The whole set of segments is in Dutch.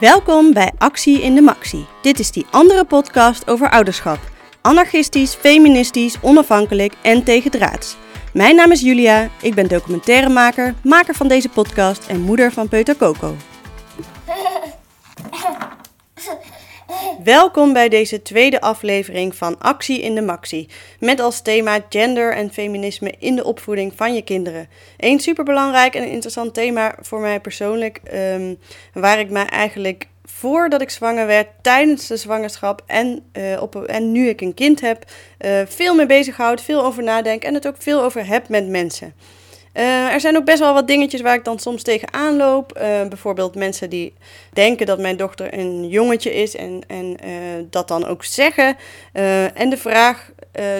Welkom bij Actie in de Maxi. Dit is die andere podcast over ouderschap. Anarchistisch, feministisch, onafhankelijk en tegendraads. Mijn naam is Julia, ik ben documentairemaker, maker van deze podcast en moeder van Peuter Coco. Welkom bij deze tweede aflevering van Actie in de Maxi. Met als thema gender en feminisme in de opvoeding van je kinderen. Een superbelangrijk en interessant thema voor mij persoonlijk. ehm, waar ik mij eigenlijk voordat ik zwanger werd, tijdens de zwangerschap en, eh, op, en nu ik een kind heb, eh, veel mee bezighoud, veel over nadenk en het ook veel over heb met mensen. Eh, er zijn ook best wel wat dingetjes waar ik dan soms tegenaan loop. Eh, bijvoorbeeld mensen die denken dat mijn dochter een jongetje is en, en eh, dat dan ook zeggen. En de vraag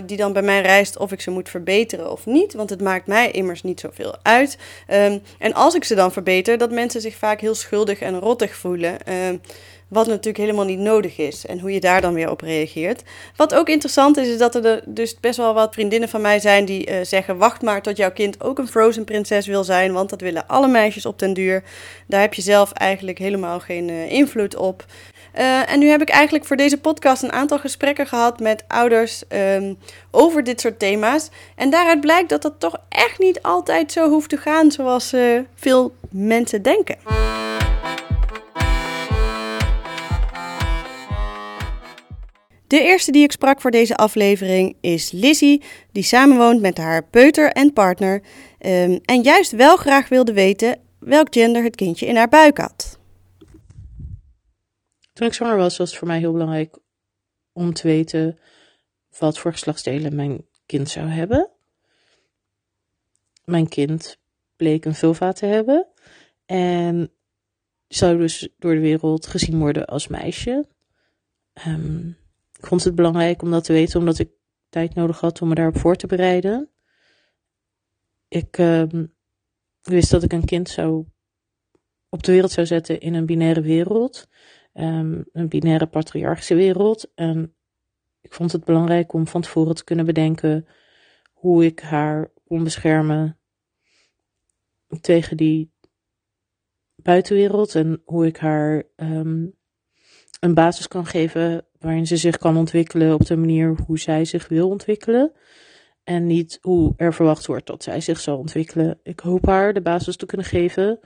die dan bij mij rijst of ik ze moet verbeteren of niet. Want het maakt mij immers niet zoveel uit. Ehm, en als ik ze dan verbeter, dat mensen zich vaak heel schuldig en rottig voelen. Ehm, wat natuurlijk helemaal niet nodig is. En hoe je daar dan weer op reageert. Wat ook interessant is, is dat er dus best wel wat vriendinnen van mij zijn die eh, zeggen: wacht maar tot jouw kind ook een Frozen prinses wil zijn. Want dat willen alle meisjes op den duur. Daar heb je zelf eigenlijk helemaal geen eh, invloed op. Uh, en nu heb ik eigenlijk voor deze podcast een aantal gesprekken gehad met ouders um, over dit soort thema's. En daaruit blijkt dat dat toch echt niet altijd zo hoeft te gaan zoals veel mensen denken. De eerste die ik sprak voor deze aflevering is Lizzie, die samenwoont met haar peuter en partner. Um, en juist wel graag wilde weten welk gender het kindje in haar buik had. Toen ik zwanger was, was het voor mij heel belangrijk om te weten wat voor geslachtsdelen mijn kind zou hebben. Mijn kind bleek een vulva te hebben en zou dus door de wereld gezien worden als meisje. Um, ik vond het belangrijk om dat te weten, omdat ik tijd nodig had om me daarop voor te bereiden. Ik um, wist dat ik een kind zou op de wereld zou zetten in een binaire wereld. Um, een binaire patriarchische wereld. En ik vond het belangrijk om van tevoren te kunnen bedenken hoe ik haar kon beschermen tegen die buitenwereld en hoe ik haar um, een basis kan geven waarin ze zich kan ontwikkelen op de manier hoe zij zich wil ontwikkelen. En niet hoe er verwacht wordt dat zij zich zal ontwikkelen. Ik hoop haar de basis te kunnen geven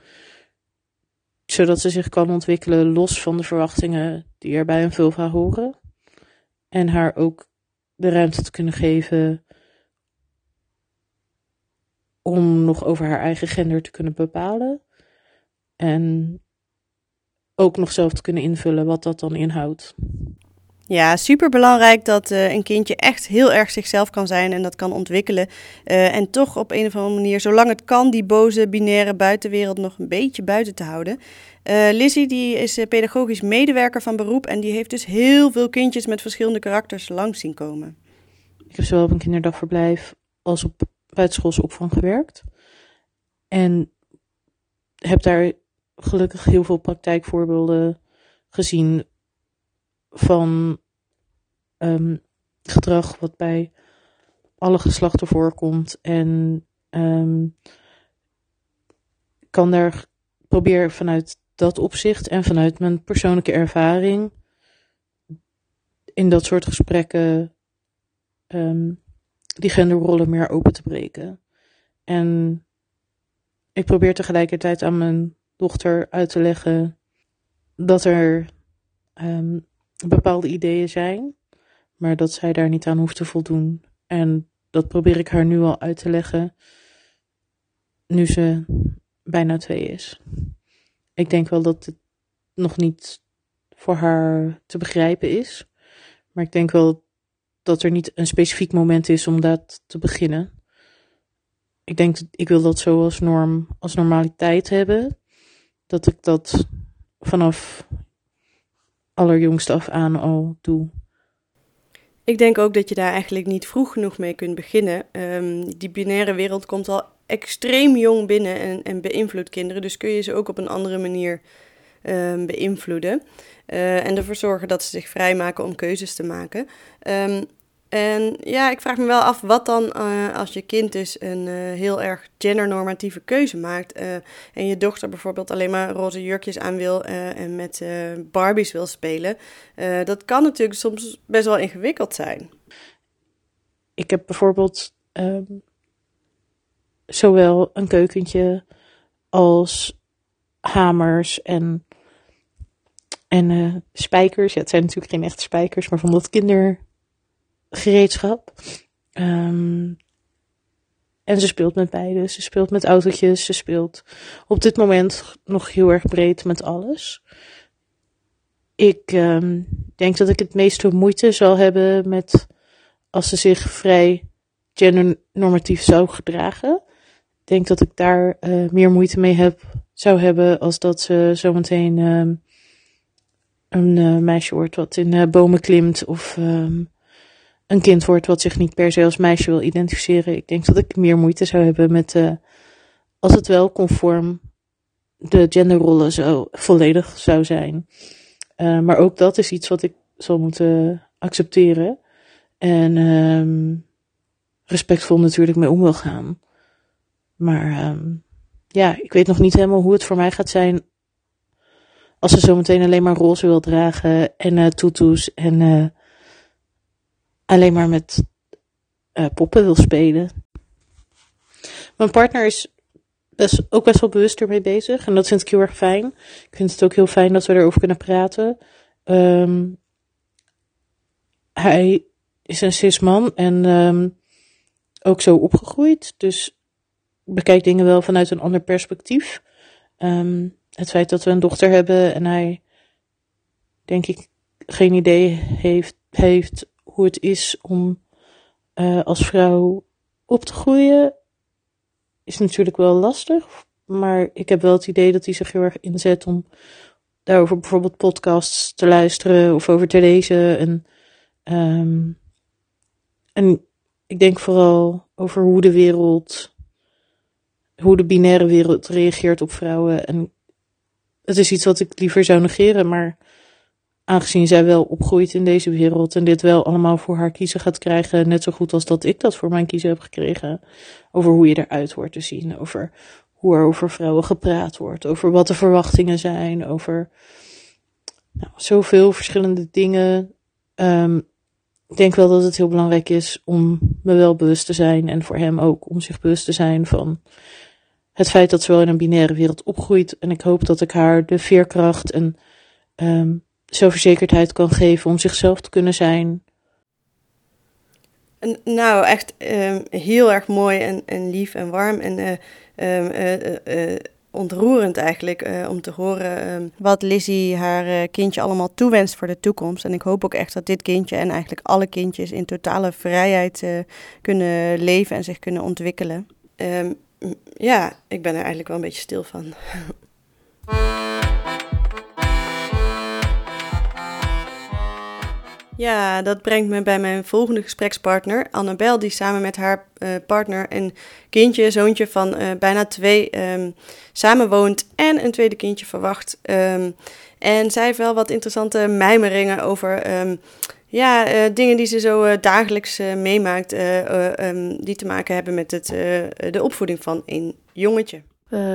zodat ze zich kan ontwikkelen los van de verwachtingen die er bij een vulva horen. En haar ook de ruimte te kunnen geven om nog over haar eigen gender te kunnen bepalen. En ook nog zelf te kunnen invullen wat dat dan inhoudt. Ja, super belangrijk dat uh, een kindje echt heel erg zichzelf kan zijn en dat kan ontwikkelen. Uh, en toch op een of andere manier, zolang het kan, die boze binaire buitenwereld nog een beetje buiten te houden. Uh, Lizzie die is pedagogisch medewerker van beroep en die heeft dus heel veel kindjes met verschillende karakters langs zien komen. Ik heb zowel op een kinderdagverblijf als op buitenschoolse opvang gewerkt. En heb daar gelukkig heel veel praktijkvoorbeelden gezien van um, gedrag wat bij alle geslachten voorkomt. En um, kan daar probeer vanuit dat opzicht en vanuit mijn persoonlijke ervaring in dat soort gesprekken um, die genderrollen meer open te breken. En ik probeer tegelijkertijd aan mijn dochter uit te leggen dat er bepaalde ideeën zijn, maar dat zij daar niet aan hoeft te voldoen. En dat probeer ik haar nu al uit te leggen, nu ze bijna twee is. Ik denk wel dat het nog niet voor haar te begrijpen is, maar ik denk wel dat er niet een specifiek moment is om dat te beginnen. Ik denk, ik wil dat zo als norm, als normaliteit hebben. Dat ik dat vanaf allerjongste af aan al doe. Ik denk ook dat je daar eigenlijk niet vroeg genoeg mee kunt beginnen. Um, die binaire wereld komt al extreem jong binnen en, en beïnvloedt kinderen. Dus kun je ze ook op een andere manier um, beïnvloeden. Uh, en ervoor zorgen dat ze zich vrijmaken om keuzes te maken. Um, En ja, ik vraag me wel af wat dan uh, als je kind dus een uh, heel erg gendernormatieve keuze maakt. Uh, en je dochter bijvoorbeeld alleen maar roze jurkjes aan wil en met Barbies wil spelen. dat kan natuurlijk soms best wel ingewikkeld zijn. Ik heb bijvoorbeeld um, zowel een keukentje als hamers en, en spijkers. Ja, het zijn natuurlijk geen echte spijkers, maar van dat kinder gereedschap. Um, en ze speelt met beide. Ze speelt met autootjes. Ze speelt op dit moment nog heel erg breed met alles. Ik um, denk dat ik het meeste moeite zal hebben met als ze zich vrij gendernormatief zou gedragen. Ik denk dat ik daar uh, meer moeite mee heb, zou hebben als dat ze zometeen um, een uh, meisje wordt wat in uh, bomen klimt of een kind wordt wat zich niet per se als meisje wil identificeren. Ik denk dat ik meer moeite zou hebben met, uh, als het wel conform de genderrollen zo volledig zou zijn. Uh, maar ook dat is iets wat ik zal moeten accepteren. En um, respectvol natuurlijk mee om wil gaan. Maar um, ja, ik weet nog niet helemaal hoe het voor mij gaat zijn als ze zometeen alleen maar roze wil dragen en uh, tutus en alleen maar met uh, poppen wil spelen. Mijn partner is ook best wel bewust ermee bezig. En dat vind ik heel erg fijn. Ik vind het ook heel fijn dat we erover kunnen praten. Um, hij is een cisman en um, ook zo opgegroeid. Dus bekijkt dingen wel vanuit een ander perspectief. Um, het feit dat we een dochter hebben en hij, denk ik, geen idee heeft, heeft hoe het is om uh, als vrouw op te groeien, is natuurlijk wel lastig. Maar ik heb wel het idee dat hij zich heel erg inzet om daarover bijvoorbeeld podcasts te luisteren of over te lezen. En, um, en ik denk vooral over hoe de wereld, hoe de binaire wereld reageert op vrouwen. En het is iets wat ik liever zou negeren, maar aangezien zij wel opgroeit in deze wereld en dit wel allemaal voor haar kiezen gaat krijgen, net zo goed als dat ik dat voor mijn kiezen heb gekregen, over hoe je eruit wordt te zien, over hoe er over vrouwen gepraat wordt, over wat de verwachtingen zijn, over nou, zoveel verschillende dingen. Um, ik denk wel dat het heel belangrijk is om me wel bewust te zijn en voor hem ook om zich bewust te zijn van het feit dat ze wel in een binaire wereld opgroeit. En ik hoop dat ik haar de veerkracht en um, zelfverzekerdheid kan geven om zichzelf te kunnen zijn. Nou, echt um, heel erg mooi en, en lief en warm en uh, um, uh, uh, ontroerend eigenlijk om te horen wat Lizzie haar kindje allemaal toewenst voor de toekomst. En ik hoop ook echt dat dit kindje en eigenlijk alle kindjes in totale vrijheid kunnen leven en zich kunnen ontwikkelen. Ja, ik ben er eigenlijk wel een beetje stil van. Ja, dat brengt me bij mijn volgende gesprekspartner, Annabel, die samen met haar uh, partner en kindje, zoontje van uh, bijna twee, um, samenwoont en een tweede kindje verwacht. Um, en zij heeft wel wat interessante mijmeringen over um, ja, uh, dingen die ze zo dagelijks meemaakt, die te maken hebben met het, de opvoeding van een jongetje.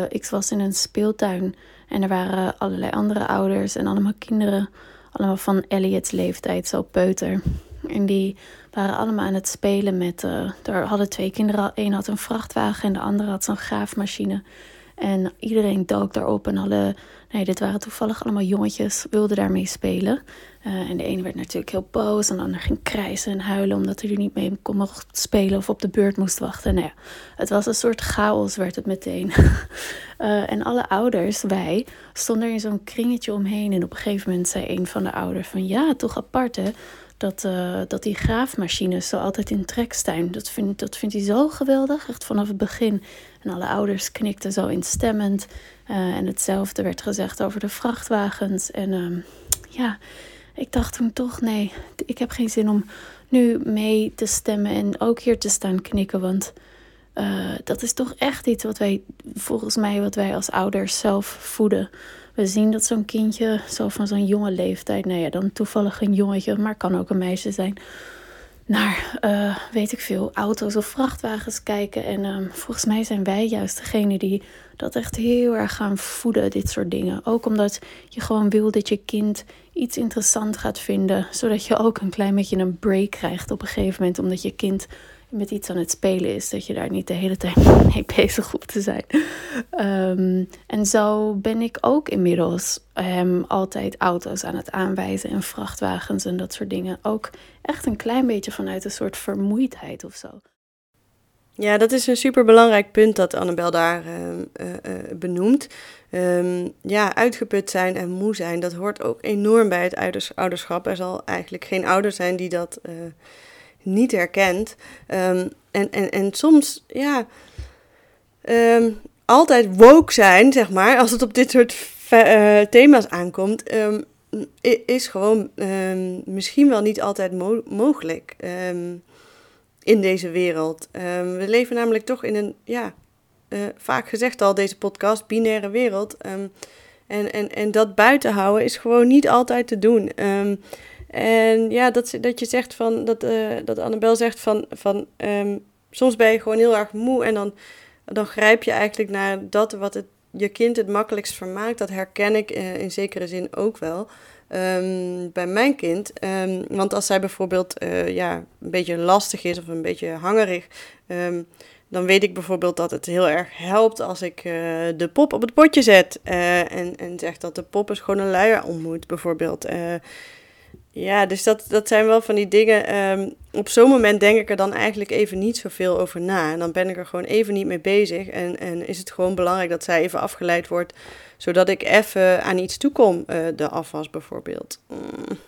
ik was in een speeltuin en er waren allerlei andere ouders en allemaal kinderen allemaal van Elliot's leeftijd, zo peuter. En die waren allemaal aan het spelen met. Uh, er hadden twee kinderen. Eén had een vrachtwagen en de andere had zo'n graafmachine. En iedereen dook daarop en alle. Nee, dit waren toevallig allemaal jongetjes, wilden daarmee spelen. Uh, en de ene werd natuurlijk heel boos en de ander ging krijsen en huilen omdat hij er niet mee kon mocht spelen of op de beurt moest wachten. Nou ja, het was een soort chaos, werd het meteen. uh, en alle ouders, wij, stonden er in zo'n kringetje omheen. En op een gegeven moment zei een van de ouders van ja, toch apart hè dat, uh, dat die graafmachines zo altijd in trek staan. Dat, vind, dat vindt hij zo geweldig, echt vanaf het begin. En alle ouders knikten zo instemmend. Uh, en hetzelfde werd gezegd over de vrachtwagens. En uh, ja, ik dacht toen toch, nee, ik heb geen zin om nu mee te stemmen en ook hier te staan knikken. Want uh, dat is toch echt iets wat wij, volgens mij, wat wij als ouders zelf voeden. We zien dat zo'n kindje, zo van zo'n jonge leeftijd, nou ja, dan toevallig een jongetje, maar kan ook een meisje zijn. Naar, uh, weet ik veel, auto's of vrachtwagens kijken. En um, volgens mij zijn wij juist degene die dat echt heel erg gaan voeden, dit soort dingen. Ook omdat je gewoon wil dat je kind iets interessant gaat vinden, zodat je ook een klein beetje een break krijgt op een gegeven moment, omdat je kind met iets aan het spelen is, dat je daar niet de hele tijd mee bezig hoeft te zijn. Ehm, en zo ben ik ook inmiddels um, altijd auto's aan het aanwijzen en vrachtwagens en dat soort dingen. Ook echt een klein beetje vanuit een soort vermoeidheid of zo. Ja, dat is een superbelangrijk punt dat Annabel daar uh, uh, benoemt. Um, ja, uitgeput zijn en moe zijn, dat hoort ook enorm bij het ouderschap. Er zal eigenlijk geen ouder zijn die dat niet herkent. Um, en, en, en soms, ja, um, altijd woke zijn, zeg maar, als het op dit soort thema's aankomt, is gewoon misschien wel niet altijd mo mogelijk in deze wereld. Um, we leven namelijk toch in een, ja, uh, vaak gezegd al, deze podcast, binaire wereld. Um, en, en, en dat buiten houden is gewoon niet altijd te doen. Um, en ja, dat, dat je zegt van, dat, uh, dat Annabel zegt van, van soms ben je gewoon heel erg moe en dan, dan grijp je eigenlijk naar dat wat het, je kind het makkelijkst vermaakt. Dat herken ik uh, in zekere zin ook wel. Um, bij mijn kind. Um, want als zij bijvoorbeeld uh, ja, een beetje lastig is of een beetje hangerig, um, dan weet ik bijvoorbeeld dat het heel erg helpt als ik uh, de pop op het potje zet. En, en zeg dat de pop eens gewoon een luier ontmoet, bijvoorbeeld. Ja, dus dat, dat zijn wel van die dingen. op zo'n moment denk ik er dan eigenlijk even niet zoveel over na. En dan ben ik er gewoon even niet mee bezig. En, en is het gewoon belangrijk dat zij even afgeleid wordt zodat ik even aan iets toekom, uh, de afwas bijvoorbeeld. Mm.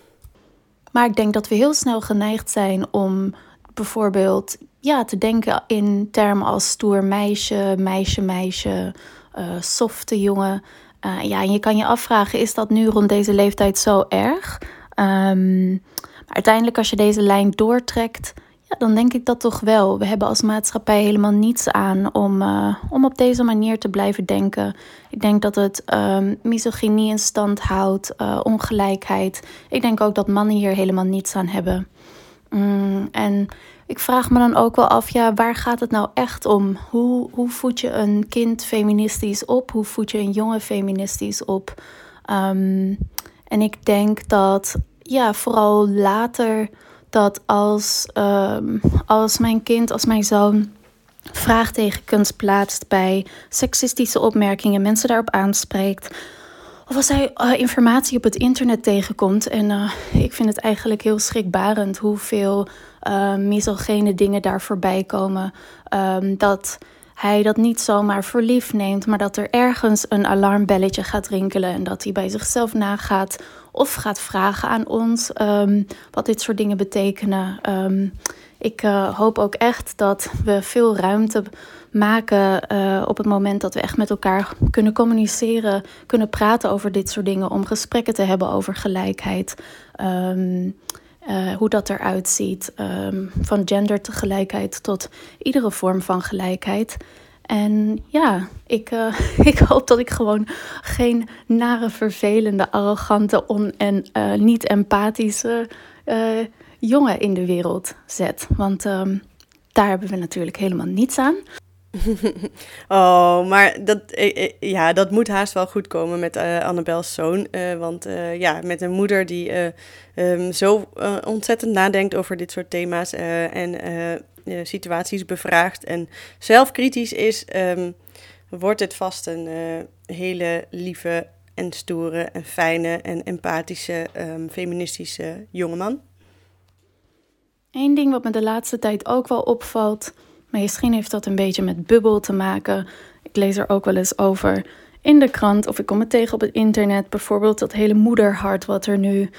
Maar ik denk dat we heel snel geneigd zijn om bijvoorbeeld ja, te denken in termen als stoer meisje, meisje, meisje, uh, softe jongen. Uh, ja, en je kan je afvragen, is dat nu rond deze leeftijd zo erg? Maar uiteindelijk als je deze lijn doortrekt, ja, dan denk ik dat toch wel. We hebben als maatschappij helemaal niets aan om, uh, om op deze manier te blijven denken. Ik denk dat het um, misogynie in stand houdt, uh, ongelijkheid. Ik denk ook dat mannen hier helemaal niets aan hebben. Mm, en ik vraag me dan ook wel af, ja, waar gaat het nou echt om? Hoe, hoe voed je een kind feministisch op? Hoe voed je een jongen feministisch op? Um, en ik denk dat, ja, vooral later dat als, um, als mijn kind, als mijn zoon vraagtekens plaatst bij seksistische opmerkingen, mensen daarop aanspreekt. Of als hij uh, informatie op het internet tegenkomt. En uh, ik vind het eigenlijk heel schrikbarend hoeveel uh, misogene dingen daar voorbij komen. Um, dat hij dat niet zomaar voor lief neemt, maar dat er ergens een alarmbelletje gaat rinkelen en dat hij bij zichzelf nagaat of gaat vragen aan ons um, wat dit soort dingen betekenen. Um, ik uh, hoop ook echt dat we veel ruimte maken uh, op het moment dat we echt met elkaar kunnen communiceren, kunnen praten over dit soort dingen, om gesprekken te hebben over gelijkheid. Um, uh, hoe dat eruit ziet. Van gendertegelijkheid tot iedere vorm van gelijkheid. En ja, ik, uh, ik hoop dat ik gewoon geen nare, vervelende, arrogante on en uh, niet empathische jongen in de wereld zet. Want um, daar hebben we natuurlijk helemaal niets aan. oh, maar dat, eh, eh, ja, dat moet haast wel goed komen met uh, Annabels zoon. Want ja, met een moeder die um, zo ontzettend nadenkt over dit soort thema's en situaties bevraagt en zelfkritisch is, um, wordt het vast een hele lieve en stoere en fijne en empathische um, feministische jongeman. Eén ding wat me de laatste tijd ook wel opvalt maar misschien heeft dat een beetje met bubbel te maken. Ik lees er ook wel eens over in de krant of ik kom het tegen op het internet. Bijvoorbeeld dat hele moederhart wat er nu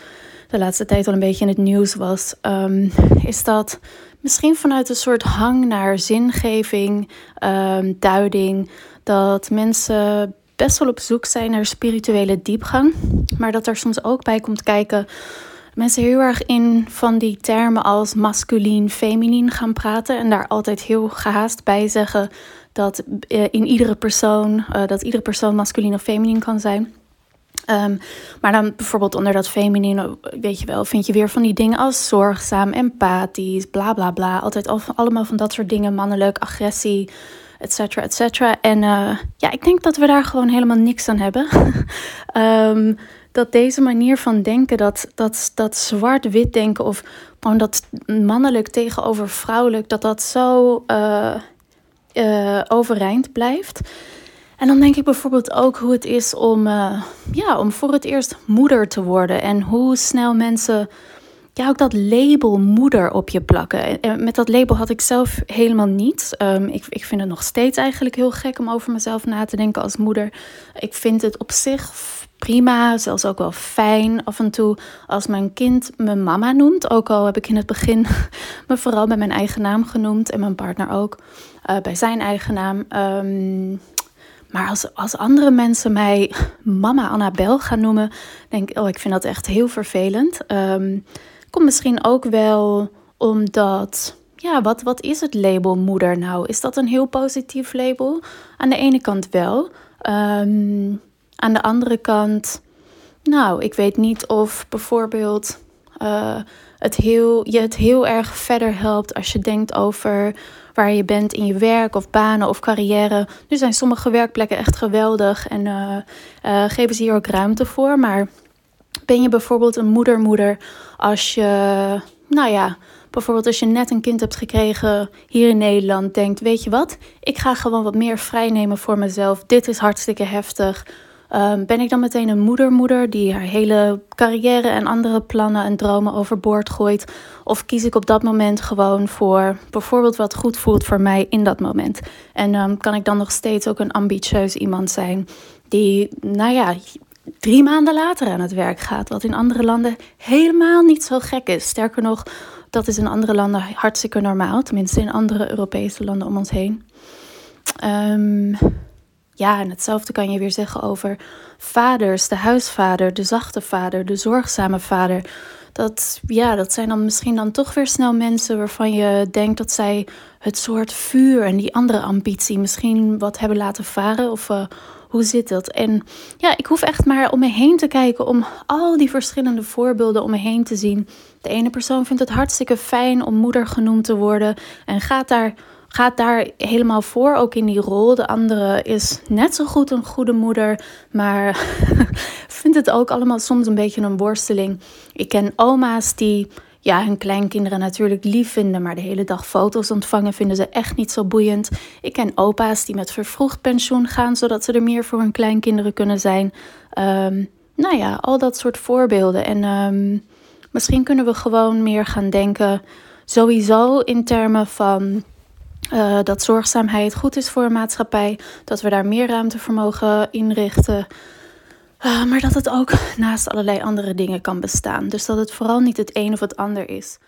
de laatste tijd al een beetje in het nieuws was. Um, is dat misschien vanuit een soort hang naar zingeving, um, duiding. Dat mensen best wel op zoek zijn naar spirituele diepgang. Maar dat er soms ook bij komt kijken mensen heel erg in van die termen als masculien, feminien gaan praten. En daar altijd heel gehaast bij zeggen dat uh, in iedere persoon, uh, dat iedere persoon masculien of feminien kan zijn. Ehm, maar dan bijvoorbeeld onder dat feminine, weet je wel, vind je weer van die dingen als zorgzaam, empathisch, bla bla bla. Altijd allemaal van dat soort dingen, mannelijk, agressie, et cetera, et cetera. En uh, ja, ik denk dat we daar gewoon helemaal niks aan hebben. um, dat deze manier van denken, dat, dat, dat zwart-wit denken of gewoon dat mannelijk tegenover vrouwelijk, dat dat zo uh, uh, overeind blijft. En dan denk ik bijvoorbeeld ook hoe het is om, uh, ja, om voor het eerst moeder te worden. En hoe snel mensen ja, ook dat label moeder op je plakken. En met dat label had ik zelf helemaal niet. Um, ik, ik vind het nog steeds eigenlijk heel gek om over mezelf na te denken als moeder. Ik vind het op zich prima, zelfs ook wel fijn af en toe als mijn kind me mama noemt. Ook al heb ik in het begin me vooral bij mijn eigen naam genoemd en mijn partner ook uh, bij zijn eigen naam. Um, maar als, als andere mensen mij mama Annabel gaan noemen, denk ik, oh, ik vind dat echt heel vervelend. Um, komt misschien ook wel omdat, ja, wat, wat is het label moeder nou? Is dat een heel positief label? Aan de ene kant wel. Um, aan de andere kant, nou, ik weet niet of bijvoorbeeld uh, het heel, je het heel erg verder helpt als je denkt over waar je bent in je werk of banen of carrière. Nu zijn sommige werkplekken echt geweldig en uh, uh, geven ze hier ook ruimte voor. Maar ben je bijvoorbeeld een moedermoeder als je, nou ja, bijvoorbeeld als je net een kind hebt gekregen hier in Nederland, denkt: Weet je wat, ik ga gewoon wat meer vrijnemen voor mezelf. Dit is hartstikke heftig. Um, ben ik dan meteen een moedermoeder die haar hele carrière en andere plannen en dromen overboord gooit? Of kies ik op dat moment gewoon voor bijvoorbeeld wat goed voelt voor mij in dat moment? En um, kan ik dan nog steeds ook een ambitieus iemand zijn die, nou ja, drie maanden later aan het werk gaat? Wat in andere landen helemaal niet zo gek is. Sterker nog, dat is in andere landen hartstikke normaal. Tenminste in andere Europese landen om ons heen. Um, ja, en hetzelfde kan je weer zeggen over vaders, de huisvader, de zachte vader, de zorgzame vader. Dat, ja, dat zijn dan misschien dan toch weer snel mensen waarvan je denkt dat zij het soort vuur en die andere ambitie misschien wat hebben laten varen. Of uh, hoe zit dat? En ja, ik hoef echt maar om me heen te kijken om al die verschillende voorbeelden om me heen te zien. De ene persoon vindt het hartstikke fijn om moeder genoemd te worden en gaat daar gaat daar helemaal voor, ook in die rol. De andere is net zo goed een goede moeder, maar vindt het ook allemaal soms een beetje een worsteling. Ik ken oma's die ja, hun kleinkinderen natuurlijk lief vinden, maar de hele dag foto's ontvangen vinden ze echt niet zo boeiend. Ik ken opa's die met vervroegd pensioen gaan, zodat ze er meer voor hun kleinkinderen kunnen zijn. Um, nou ja, al dat soort voorbeelden. En um, misschien kunnen we gewoon meer gaan denken, sowieso in termen van uh, dat zorgzaamheid goed is voor een maatschappij. Dat we daar meer ruimte voor mogen inrichten. Uh, maar dat het ook naast allerlei andere dingen kan bestaan. Dus dat het vooral niet het een of het ander is.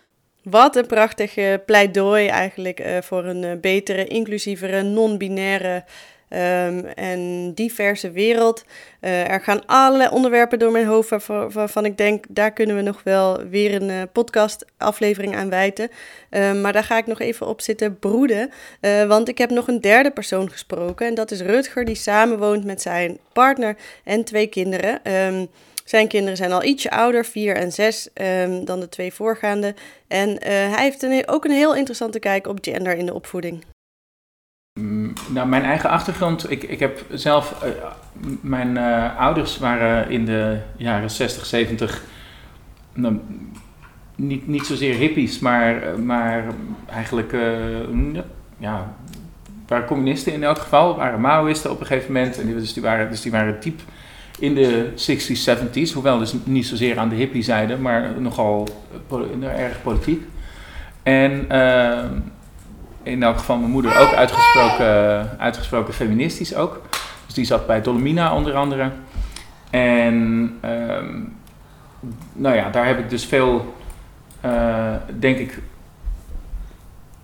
Wat een prachtig pleidooi eigenlijk uh, voor een betere, inclusievere, non-binaire um, en diverse wereld. Uh, er gaan allerlei onderwerpen door mijn hoofd waarvan, ik denk, daar kunnen we nog wel weer een uh, podcast aflevering aan wijten. Uh, maar daar ga ik nog even op zitten broeden, eh, want ik heb nog een derde persoon gesproken en dat is Rutger die samenwoont met zijn partner en twee kinderen. Um, zijn kinderen zijn al ietsje ouder, vier en zes, dan de twee voorgaande. En hij heeft een, ook een heel interessante kijk op gender in de opvoeding. Mm, nou, mijn eigen achtergrond. Ik, ik heb zelf. Uh, mijn uh, ouders waren in de jaren 60, 70. Nou, niet, niet zozeer hippies, maar, maar eigenlijk. Ja, waren communisten in elk geval. Waren Maoïsten op een gegeven moment. En die, dus, die waren, dus die waren diep in de 60s, 70s. Hoewel dus niet zozeer aan de hippie-zijde, maar nogal erg politiek. En in elk geval mijn moeder ook uitgesproken, uitgesproken feministisch ook. Dus die zat bij Dolomina onder andere. En um, nou ja, daar heb ik dus veel, uh, denk ik,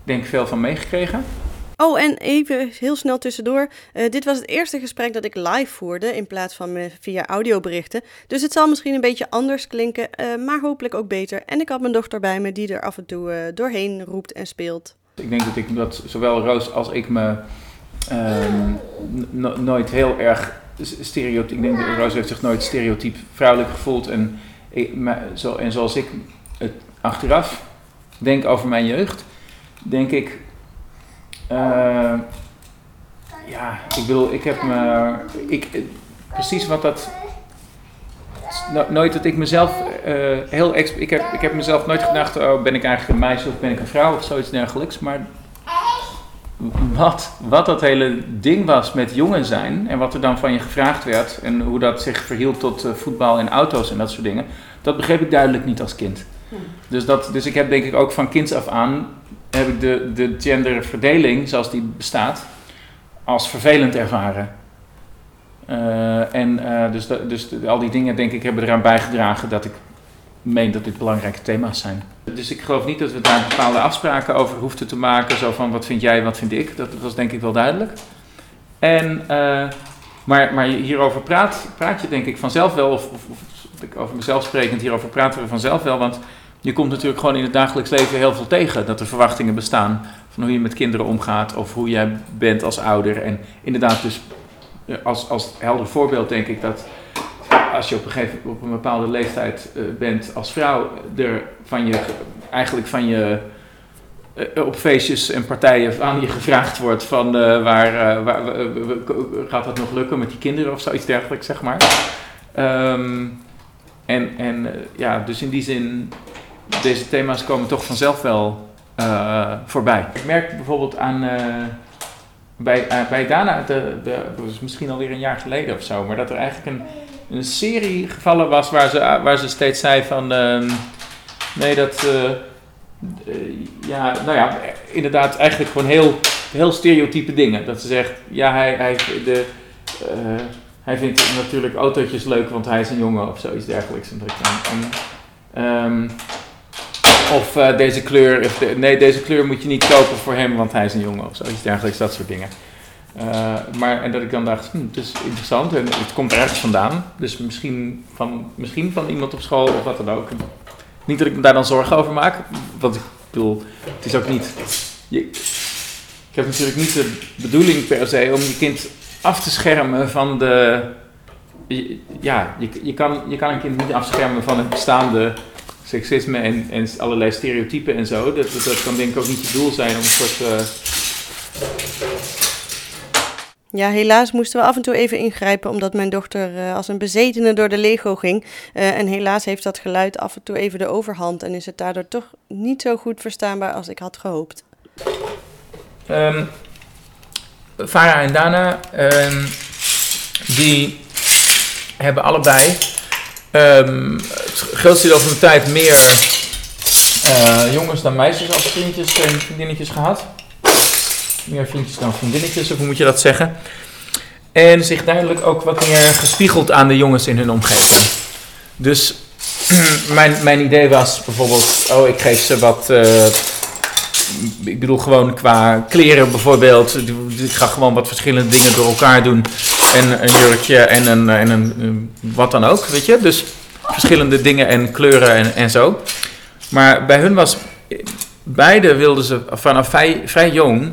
denk veel van meegekregen. Oh, en even heel snel tussendoor. Uh, dit was het eerste gesprek dat ik live voerde in plaats van via audioberichten. Dus het zal misschien een beetje anders klinken, maar hopelijk ook beter. En ik had mijn dochter bij me die er af en toe doorheen roept en speelt. Ik denk dat ik dat zowel Roos als ik me ehm, nooit heel erg stereotyp. Ik denk dat Roos heeft zich nooit stereotyp vrouwelijk gevoeld. En, zo, en zoals ik het achteraf denk over mijn jeugd, denk ik. Uh, ja, ik bedoel, ik heb me. Ik, precies wat dat. Nooit dat ik mezelf uh, heel. Ik heb, ik heb mezelf nooit gedacht: oh, ben ik eigenlijk een meisje of ben ik een vrouw of zoiets dergelijks. Maar wat, wat dat hele ding was met jongen zijn en wat er dan van je gevraagd werd en hoe dat zich verhield tot uh, voetbal en auto's en dat soort dingen, dat begreep ik duidelijk niet als kind. Dus, dat, dus ik heb denk ik ook van kinds af aan heb ik de, de genderverdeling zoals die bestaat als vervelend ervaren. Uh, en uh, dus, dus al die dingen denk ik hebben eraan bijgedragen dat ik meen dat dit belangrijke thema's zijn. Dus ik geloof niet dat we daar bepaalde afspraken over hoefden te maken. Zo van wat vind jij, wat vind ik. Dat was denk ik wel duidelijk. En, uh, maar, maar hierover praat, praat je denk ik vanzelf wel. Of, of, of over mezelf sprekend, hierover praten we vanzelf wel. Want je komt natuurlijk gewoon in het dagelijks leven heel veel tegen. Dat er verwachtingen bestaan van hoe je met kinderen omgaat. Of hoe jij bent als ouder. En inderdaad dus als, als helder voorbeeld denk ik dat als je op een, gegeven, op een bepaalde leeftijd uh, bent als vrouw, er van je, eigenlijk van je uh, op feestjes en partijen aan je gevraagd wordt van uh, waar, waar gaat dat nog lukken met die kinderen of zoiets dergelijks, zeg maar. Um, en en ja, dus in die zin, deze thema's komen toch vanzelf wel voorbij. Ik merk bijvoorbeeld aan bij, bij Dana, de, de, dat was misschien alweer een jaar geleden of zo, maar dat er eigenlijk een een serie gevallen was waar ze, waar ze steeds zei van. Uh, nee, dat. Uh, ja, nou ja, inderdaad, eigenlijk gewoon heel, heel stereotype dingen. Dat ze zegt, ja, hij, hij, de, hij vindt natuurlijk autootjes leuk, want hij is een jongen of zoiets dergelijks. En, en, um, of uh, deze kleur, nee, deze kleur moet je niet kopen voor hem, want hij is een jongen of zoiets dergelijks, dat soort dingen. Uh, maar, en dat ik dan dacht, hm, het is interessant en het komt ergens vandaan. Dus misschien van, misschien van iemand op school of wat dan ook. Niet dat ik me daar dan zorgen over maak. Want ik bedoel, het is ook niet... Ik heb natuurlijk niet de bedoeling per se om je kind af te schermen van de... Ja, je, je, kan, je kan een kind niet afschermen van het bestaande seksisme en, en allerlei stereotypen en zo. Dat, dat, dat kan denk ik ook niet je doel zijn om een soort... Uh, ja, helaas moesten we af en toe even ingrijpen omdat mijn dochter uh, als een bezetene door de Lego ging. Uh, en helaas heeft dat geluid af en toe even de overhand en is het daardoor toch niet zo goed verstaanbaar als ik had gehoopt. Um, Farah en Dana, um, die hebben allebei um, het grootste deel van de tijd meer uh, jongens dan meisjes als vriendjes en vriendinnetjes gehad meer vriendjes dan vriendinnetjes, of hoe moet je dat zeggen? En zich duidelijk ook wat meer gespiegeld aan de jongens in hun omgeving. Dus mijn, mijn idee was bijvoorbeeld, oh ik geef ze wat, uh, ik bedoel gewoon qua kleren bijvoorbeeld. Ik ga gewoon wat verschillende dingen door elkaar doen. En een jurkje en een, en een wat dan ook, weet je. Dus verschillende dingen en kleuren en, en zo. Maar bij hun was, beide wilden ze vanaf vrij, vrij jong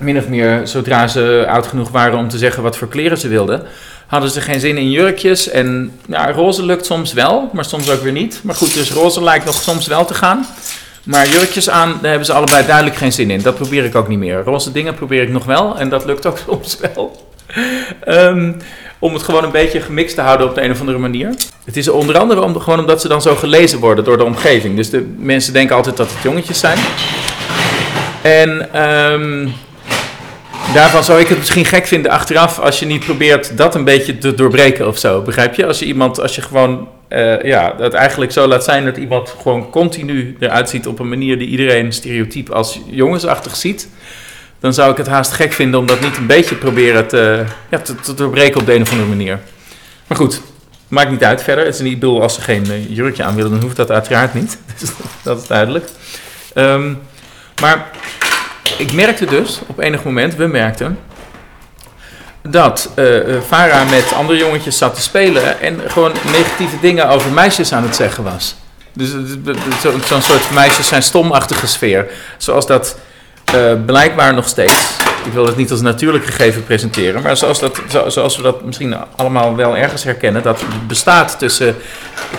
min of meer, zodra ze oud genoeg waren om te zeggen wat voor kleren ze wilden, hadden ze geen zin in jurkjes. En ja, roze lukt soms wel, maar soms ook weer niet. Maar goed, dus roze lijkt nog soms wel te gaan. Maar jurkjes aan, daar hebben ze allebei duidelijk geen zin in. Dat probeer ik ook niet meer. Roze dingen probeer ik nog wel en dat lukt ook soms wel. Um, om het gewoon een beetje gemixt te houden op de een of andere manier. Het is onder andere om, gewoon omdat ze dan zo gelezen worden door de omgeving. Dus de mensen denken altijd dat het jongetjes zijn. En um, Daarvan zou ik het misschien gek vinden achteraf als je niet probeert dat een beetje te doorbreken of zo. Begrijp je? Als je iemand, als je gewoon, uh, ja, het eigenlijk zo laat zijn dat iemand gewoon continu eruit ziet op een manier die iedereen stereotyp als jongensachtig ziet. Dan zou ik het haast gek vinden om dat niet een beetje proberen te, ja, te, doorbreken op de een of andere manier. Maar goed, maakt niet uit verder. Het is niet, bedoel, als ze geen uh, jurkje aan willen, dan hoeft dat uiteraard niet. Dus dat is duidelijk. Um, maar ik merkte dus op enig moment, we merkten, dat uh, met andere jongetjes zat te spelen en gewoon negatieve dingen over meisjes aan het zeggen was. Dus zo'n soort meisjes zijn stomachtige sfeer. Zoals dat uh, blijkbaar nog steeds ik wil het niet als natuurlijk gegeven presenteren, maar zoals, dat, zoals we dat misschien allemaal wel ergens herkennen, dat bestaat tussen,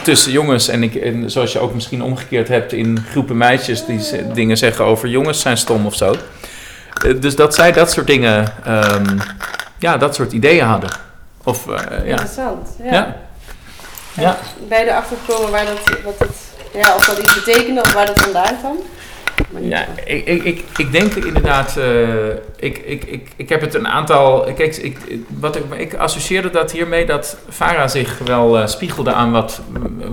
tussen jongens en, ik, en zoals je ook misschien omgekeerd hebt in groepen meisjes die dingen zeggen over jongens zijn stom of zo. Eh, dus dat zij dat soort dingen, um, ja, dat soort ideeën hadden. Of, uh, ja. Interessant, ja. ja. ja. Bij de achterkomen waar dat, wat het, ja, of dat iets betekende of waar dat vandaan kwam? Ja, ik, ik, ik, ik denk inderdaad, uh, ik, ik, ik, ik heb het een aantal, kijk, ik, wat ik, ik associeerde dat hiermee dat Farah zich wel uh, spiegelde aan wat,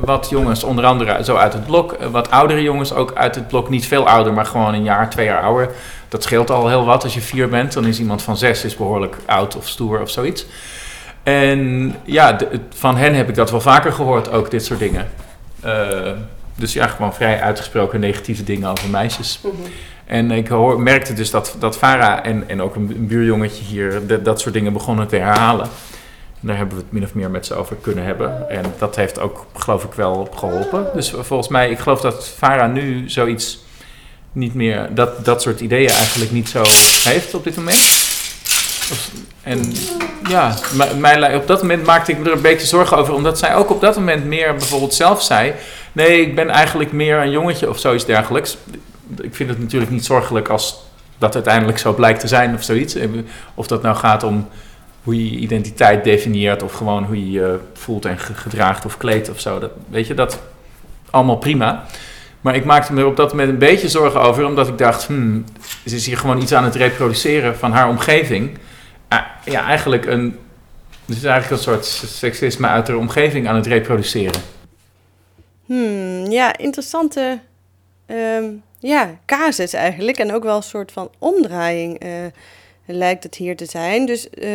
wat jongens, onder andere zo uit het blok, wat oudere jongens ook uit het blok, niet veel ouder, maar gewoon een jaar, twee jaar ouder. Dat scheelt al heel wat. Als je vier bent, dan is iemand van zes is behoorlijk oud of stoer of zoiets. En ja, van hen heb ik dat wel vaker gehoord, ook dit soort dingen. Uh, dus ja, gewoon vrij uitgesproken negatieve dingen over meisjes. Mhm. En ik hoor, merkte dus dat, dat Farah en, en ook een, buurjongetje hier dat soort dingen begonnen te herhalen. En daar hebben we het min of meer met ze over kunnen hebben. En dat heeft ook, geloof ik, wel geholpen. Dus volgens mij, ik geloof dat Farah nu zoiets niet meer, dat, dat soort ideeën eigenlijk niet zo heeft op dit moment. En ja, mij, op dat moment maakte ik me er een beetje zorgen over, omdat zij ook op dat moment meer bijvoorbeeld zelf zei: Nee, ik ben eigenlijk meer een jongetje of zoiets dergelijks. Ik vind het natuurlijk niet zorgelijk als dat uiteindelijk zo blijkt te zijn of zoiets. Of dat nou gaat om hoe je identiteit definieert of gewoon hoe je je voelt en gedraagt of kleedt of zo. Dat, weet je, dat allemaal prima. Maar ik maakte me er op dat moment een beetje zorgen over, omdat ik dacht, hmm, ze is hier gewoon iets aan het reproduceren van haar omgeving. Uh, ja, eigenlijk een, is eigenlijk een soort seksisme uit haar omgeving aan het reproduceren. Hmm, ja, interessante um, ja, casus eigenlijk. En ook wel een soort van omdraaiing uh, lijkt het hier te zijn. Dus uh,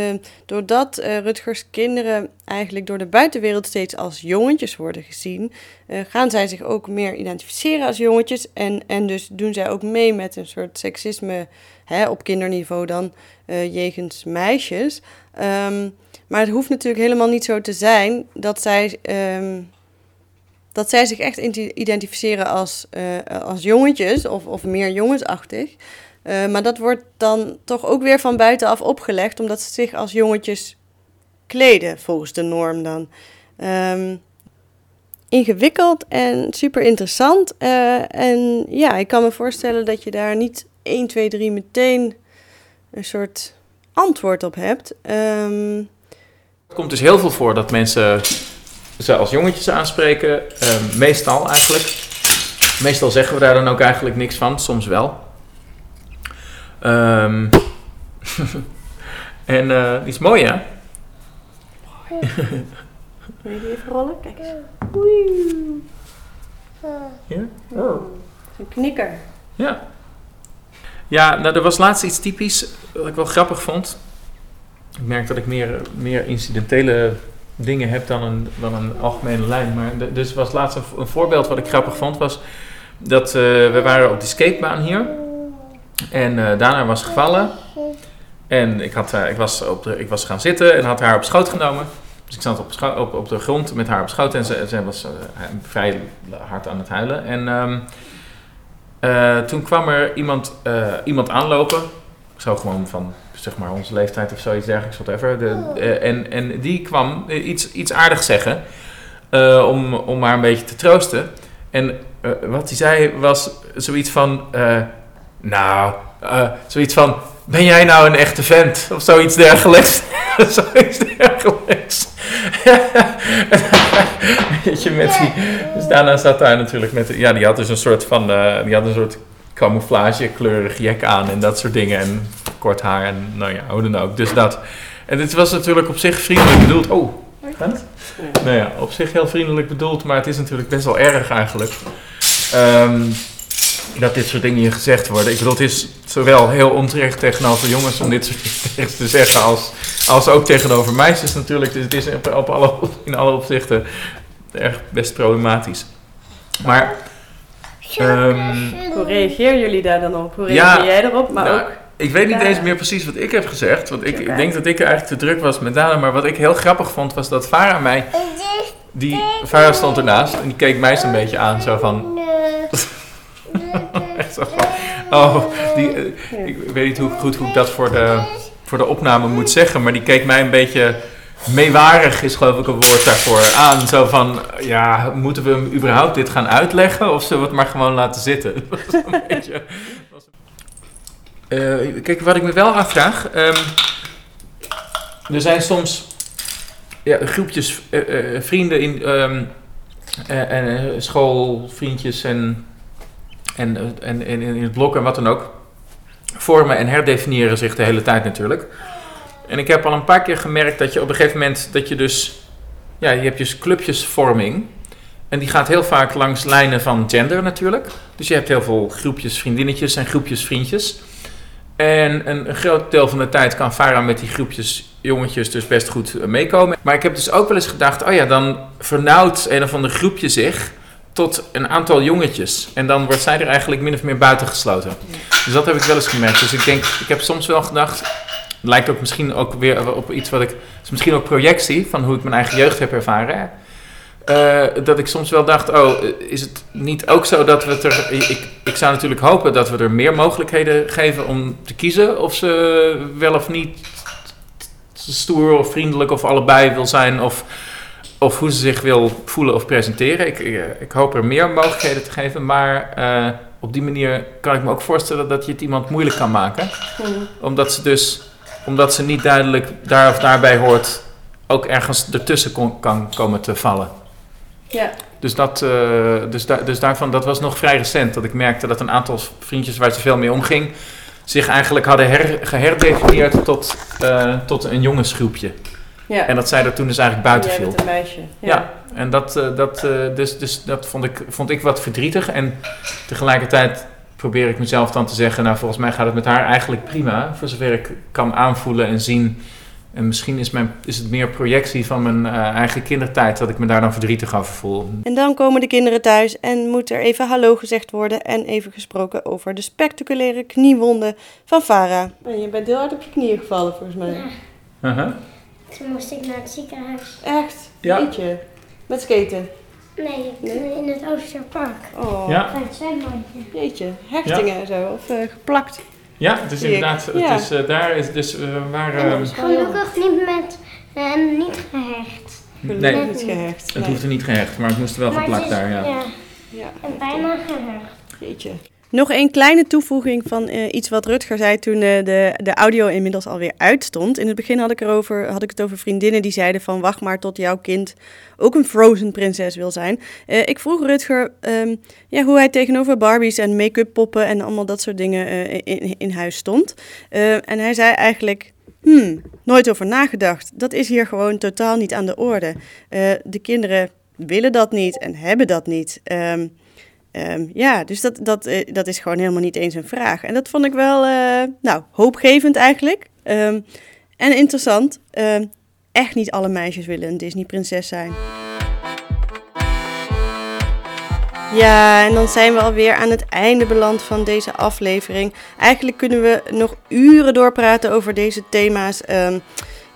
doordat uh, Rutgers kinderen eigenlijk door de buitenwereld steeds als jongetjes worden gezien, uh, gaan zij zich ook meer identificeren als jongetjes. En, en dus doen zij ook mee met een soort seksisme hè, op kinderniveau dan jegens meisjes. Um, maar het hoeft natuurlijk helemaal niet zo te zijn dat zij. Um, dat zij zich echt identificeren als, uh, als jongetjes of, of meer jongensachtig. Uh, maar dat wordt dan toch ook weer van buitenaf opgelegd, omdat ze zich als jongetjes kleden, volgens de norm dan. Um, ingewikkeld en super interessant. Uh, en ja, ik kan me voorstellen dat je daar niet 1, 2, 3 meteen een soort antwoord op hebt. Het komt dus heel veel voor dat mensen ze als jongetjes aanspreken. Uh, meestal eigenlijk. Meestal zeggen we daar dan ook eigenlijk niks van, soms wel. Um, en uh, die is mooi, hè? Wil je die even rollen? Kijk eens. Ja? Oh. Een knikker. Ja. Ja, nou, er was laatst iets typisch wat ik wel grappig vond. Ik merk dat ik meer, meer incidentele dingen heb dan een, dan een algemene lijn. Maar dus was laatst een, voorbeeld wat ik grappig vond, was dat uh, we waren op die skatebaan hier. En uh, daarna was gevallen. En ik, had, uh, ik, was op de, ik was gaan zitten en had haar op schoot genomen. Dus ik zat op, op, op de grond met haar op schoot en ze, ze was vrij hard aan het huilen. En um, toen kwam er iemand, iemand aanlopen. Zo gewoon van zeg maar onze leeftijd of zoiets dergelijks, whatever. De, uh, en, en die kwam iets, iets aardigs zeggen uh, om, om haar een beetje te troosten. En uh, wat hij zei was zoiets van, nou, zoiets van, ben jij nou een echte vent? Of zoiets dergelijks. zoiets dergelijks. Weet je, met die, dus daarna zat daar natuurlijk met, ja, die had dus een soort van, die had een soort camouflage kleurig jek aan en dat soort dingen. En kort haar en nou ja, hoe dan ook. Dus dat. En dit was natuurlijk op zich vriendelijk bedoeld. Oh, het? Nou ja, op zich heel vriendelijk bedoeld, maar het is natuurlijk best wel erg eigenlijk. Um, dat dit soort dingen hier gezegd worden. Ik bedoel, het is zowel heel onterecht tegenover jongens om dit soort dingen te zeggen, als, als ook tegenover meisjes natuurlijk. Dus het is op alle, in alle opzichten erg best problematisch. Maar Um, Hoe reageren jullie daar dan op? Hoe reageer jij erop? Maar nou, ook ik weet niet eens meer precies wat ik heb gezegd. Want ik, ik denk dat ik eigenlijk te druk was met Dana. Maar wat ik heel grappig vond, was dat Farah mij... Die, Farah stond ernaast en die keek mij zo'n beetje aan. Zo van... Oh, die, eh, ik weet niet hoe goed hoe ik dat voor de, voor de opname moet zeggen, maar die keek mij een beetje meewarig, is geloof ik een woord daarvoor, aan. Zo van, ja, moeten we hem überhaupt dit gaan uitleggen of zullen we het maar gewoon laten zitten? Dat was een beetje... Eh, kijk, wat ik me wel afvraag. ehm, er zijn soms ja, groepjes eh, eh, vrienden in eh, schoolvriendjes en, en, en, en in het blok en wat dan ook. Vormen en herdefiniëren zich de hele tijd natuurlijk. En ik heb al een paar keer gemerkt dat je op een gegeven moment dat je dus ja, je hebt dus clubjesvorming. En die gaat heel vaak langs lijnen van gender natuurlijk. Dus je hebt heel veel groepjes vriendinnetjes en groepjes vriendjes. En een, een groot deel van de tijd kan Farah met die groepjes jongetjes dus best goed eh, meekomen. Maar ik heb dus ook wel eens gedacht, oh ja, dan vernauwt een of ander groepje zich tot een aantal jongetjes. En dan wordt zij er eigenlijk min of meer buitengesloten. Dus dat heb ik wel eens gemerkt. Dus ik denk, ik heb soms wel gedacht, lijkt ook misschien ook weer op iets wat ik, is misschien ook projectie van hoe ik mijn eigen jeugd heb ervaren. Eh, dat ik soms wel dacht, oh, is het niet ook zo dat we het er... Ik, ik zou natuurlijk hopen dat we er meer mogelijkheden geven om te kiezen of ze wel of niet stoer of vriendelijk of allebei wil zijn of, of hoe ze zich wil voelen of presenteren. Ik, ik, ik hoop er meer mogelijkheden te geven, maar eh, op die manier kan ik me ook voorstellen dat je het iemand moeilijk kan maken. Omdat ze dus, omdat ze niet duidelijk daar of daarbij hoort, ook ergens ertussen kon, kan komen te vallen. Ja. Dus, dat, eh, dus, da- dus daarvan, dat was nog vrij recent. Dat ik merkte dat een aantal vriendjes waar ze veel mee omging... zich eigenlijk hadden her, geherdefinieerd tot, eh, tot een jongensgroepje. Ja. En dat zij er toen dus eigenlijk buiten Jij viel. een meisje. Ja, en dat, eh, dat, dus, dus dat vond, ik, vond ik wat verdrietig. En tegelijkertijd probeer ik mezelf dan te zeggen... nou, volgens mij gaat het met haar eigenlijk prima... voor zover ik kan aanvoelen en zien... En misschien is, mijn, is het meer projectie van mijn eh, eigen kindertijd... dat ik me daar dan verdrietig over voel. En dan komen de kinderen thuis en moet er even hallo gezegd worden en even gesproken over de spectaculaire kniewonden van Farah. je bent heel hard op je knieën gevallen volgens mij. Uh-huh. Toen moest ik naar het ziekenhuis. Echt? Ja. Jeetje. Met skaten? Nee, Nee? in het Oosterpark. Oh, Ja. Bij het zwembadje. jeetje. Hechtingen en zo, of eh, geplakt. Ja, het is ik. inderdaad. Het Ja. is, eh, daar is dus uh, waar. Gelukkig niet met en niet gehecht. nee, niet gehecht. het Nee. hoefde niet gehecht, maar het moest wel Maar geplakt is- daar. Ja. Ja. en bijna gehecht. Jeetje. Nog een kleine toevoeging van eh, iets wat Rutger zei toen eh, de, de audio inmiddels alweer uitstond. In het begin had ik, erover, had ik het over vriendinnen die zeiden van wacht maar tot jouw kind ook een Frozen prinses wil zijn. Eh, ik vroeg Rutger ehm, ja, hoe hij tegenover Barbies en make-up poppen en allemaal dat soort dingen in, in huis stond. En hij zei eigenlijk, hmm, nooit over nagedacht. Dat is hier gewoon totaal niet aan de orde. De kinderen willen dat niet en hebben dat niet. Ehm, Ehm, ja, dus dat, dat, eh, dat is gewoon helemaal niet eens een vraag. En dat vond ik wel, eh, nou, hoopgevend eigenlijk. Ehm, en interessant. Ehm, echt niet alle meisjes willen een Disney-prinses zijn. Ja, en dan zijn we alweer aan het einde beland van deze aflevering. Eigenlijk kunnen we nog uren doorpraten over deze thema's.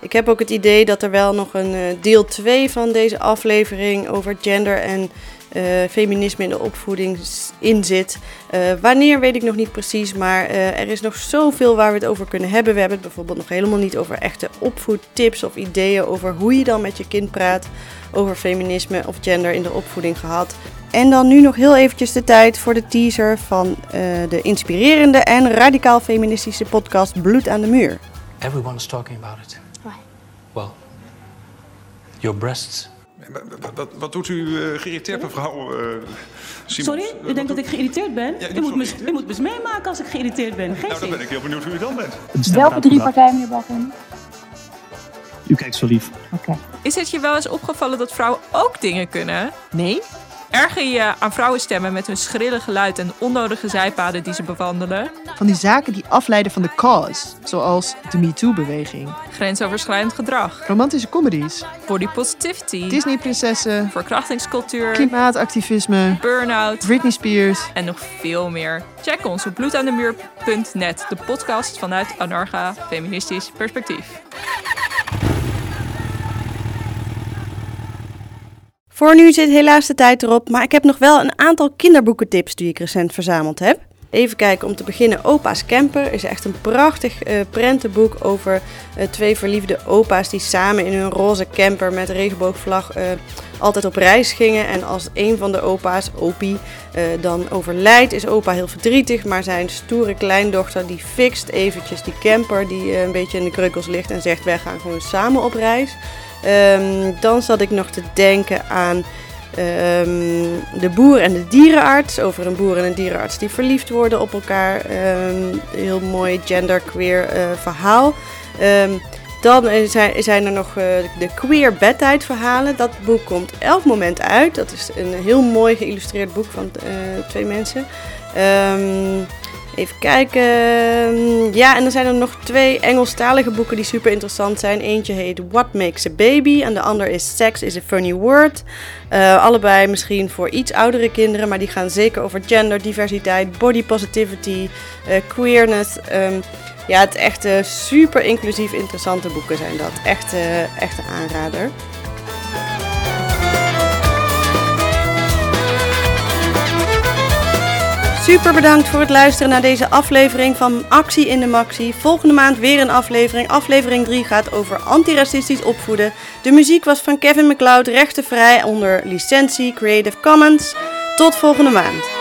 Ik heb ook het idee dat er wel nog een eh, deel 2 van deze aflevering over gender en eh, feminisme in de opvoeding in zit. Eh, wanneer weet ik nog niet precies, maar eh, er is nog zoveel waar we het over kunnen hebben. We hebben het bijvoorbeeld nog helemaal niet over echte opvoedtips of ideeën over hoe je dan met je kind praat over feminisme of gender in de opvoeding gehad. En dan nu nog heel eventjes de tijd voor de teaser van eh, de inspirerende en radicaal feministische podcast Bloed aan de Muur. Everyone's talking about it. Why? Well, your breasts. Wat, wat, doet u uh, geïrriteerd, mevrouw uh, Simons? Sorry, u denkt dat ik geïrriteerd ben? Ja, u, moet me, u moet me eens meemaken als ik geïrriteerd ben. Geen Nou, dan ben ik heel benieuwd hoe u dan bent. Welke drie partijen, meneer Balken? U kijkt zo lief. Oké. Is het je wel eens opgevallen dat vrouwen ook dingen kunnen? Nee? Erger je aan vrouwenstemmen met hun schrille geluid en onnodige zijpaden die ze bewandelen? Van die zaken die afleiden van de cause, zoals de MeToo-beweging, Grensoverschrijdend gedrag, romantische comedies, body positivity, Disney-prinsessen, verkrachtingscultuur, klimaatactivisme, burn-out Britney Spears. en nog veel meer. Check ons op bloedaandemuur.net, de podcast vanuit Anarcha Feministisch Perspectief. Voor nu zit helaas de tijd erop, maar ik heb nog wel een aantal kinderboekentips die ik recent verzameld heb. Even kijken, om te beginnen Opa's Camper is echt een prachtig uh, prentenboek over uh, twee verliefde opa's die samen in hun roze camper met regenboogvlag uh, altijd op reis gingen. En als een van de opa's, Opie, dan overlijdt, is opa heel verdrietig. Maar zijn stoere kleindochter die fixt eventjes die camper die een beetje in de kreukels ligt en zegt wij gaan gewoon samen op reis. Um, dan zat ik nog te denken aan Um, de boer en de dierenarts. Over een boer en een dierenarts die verliefd worden op elkaar. Um, heel mooi genderqueer uh, verhaal. Dan zijn, zijn, er nog uh, de queer bedtijd verhalen. Dat boek komt elk moment uit. Dat is een heel mooi geïllustreerd boek van twee mensen. Even kijken. Ja, en dan zijn er nog twee Engelstalige boeken die super interessant zijn. Eentje heet What Makes a Baby en de ander is Sex is a Funny Word. Uh, allebei misschien voor iets oudere kinderen, maar die gaan zeker over gender, diversiteit, body positivity, uh, queerness. Um, ja, het echt uh, super inclusief interessante boeken zijn dat. Echt, echt een aanrader. Super bedankt voor het luisteren naar deze aflevering van Actie in de Maxi. Volgende maand weer een aflevering. Aflevering 3 gaat over antiracistisch opvoeden. De muziek was van Kevin MacLeod, rechtenvrij onder licentie Creative Commons. Tot volgende maand.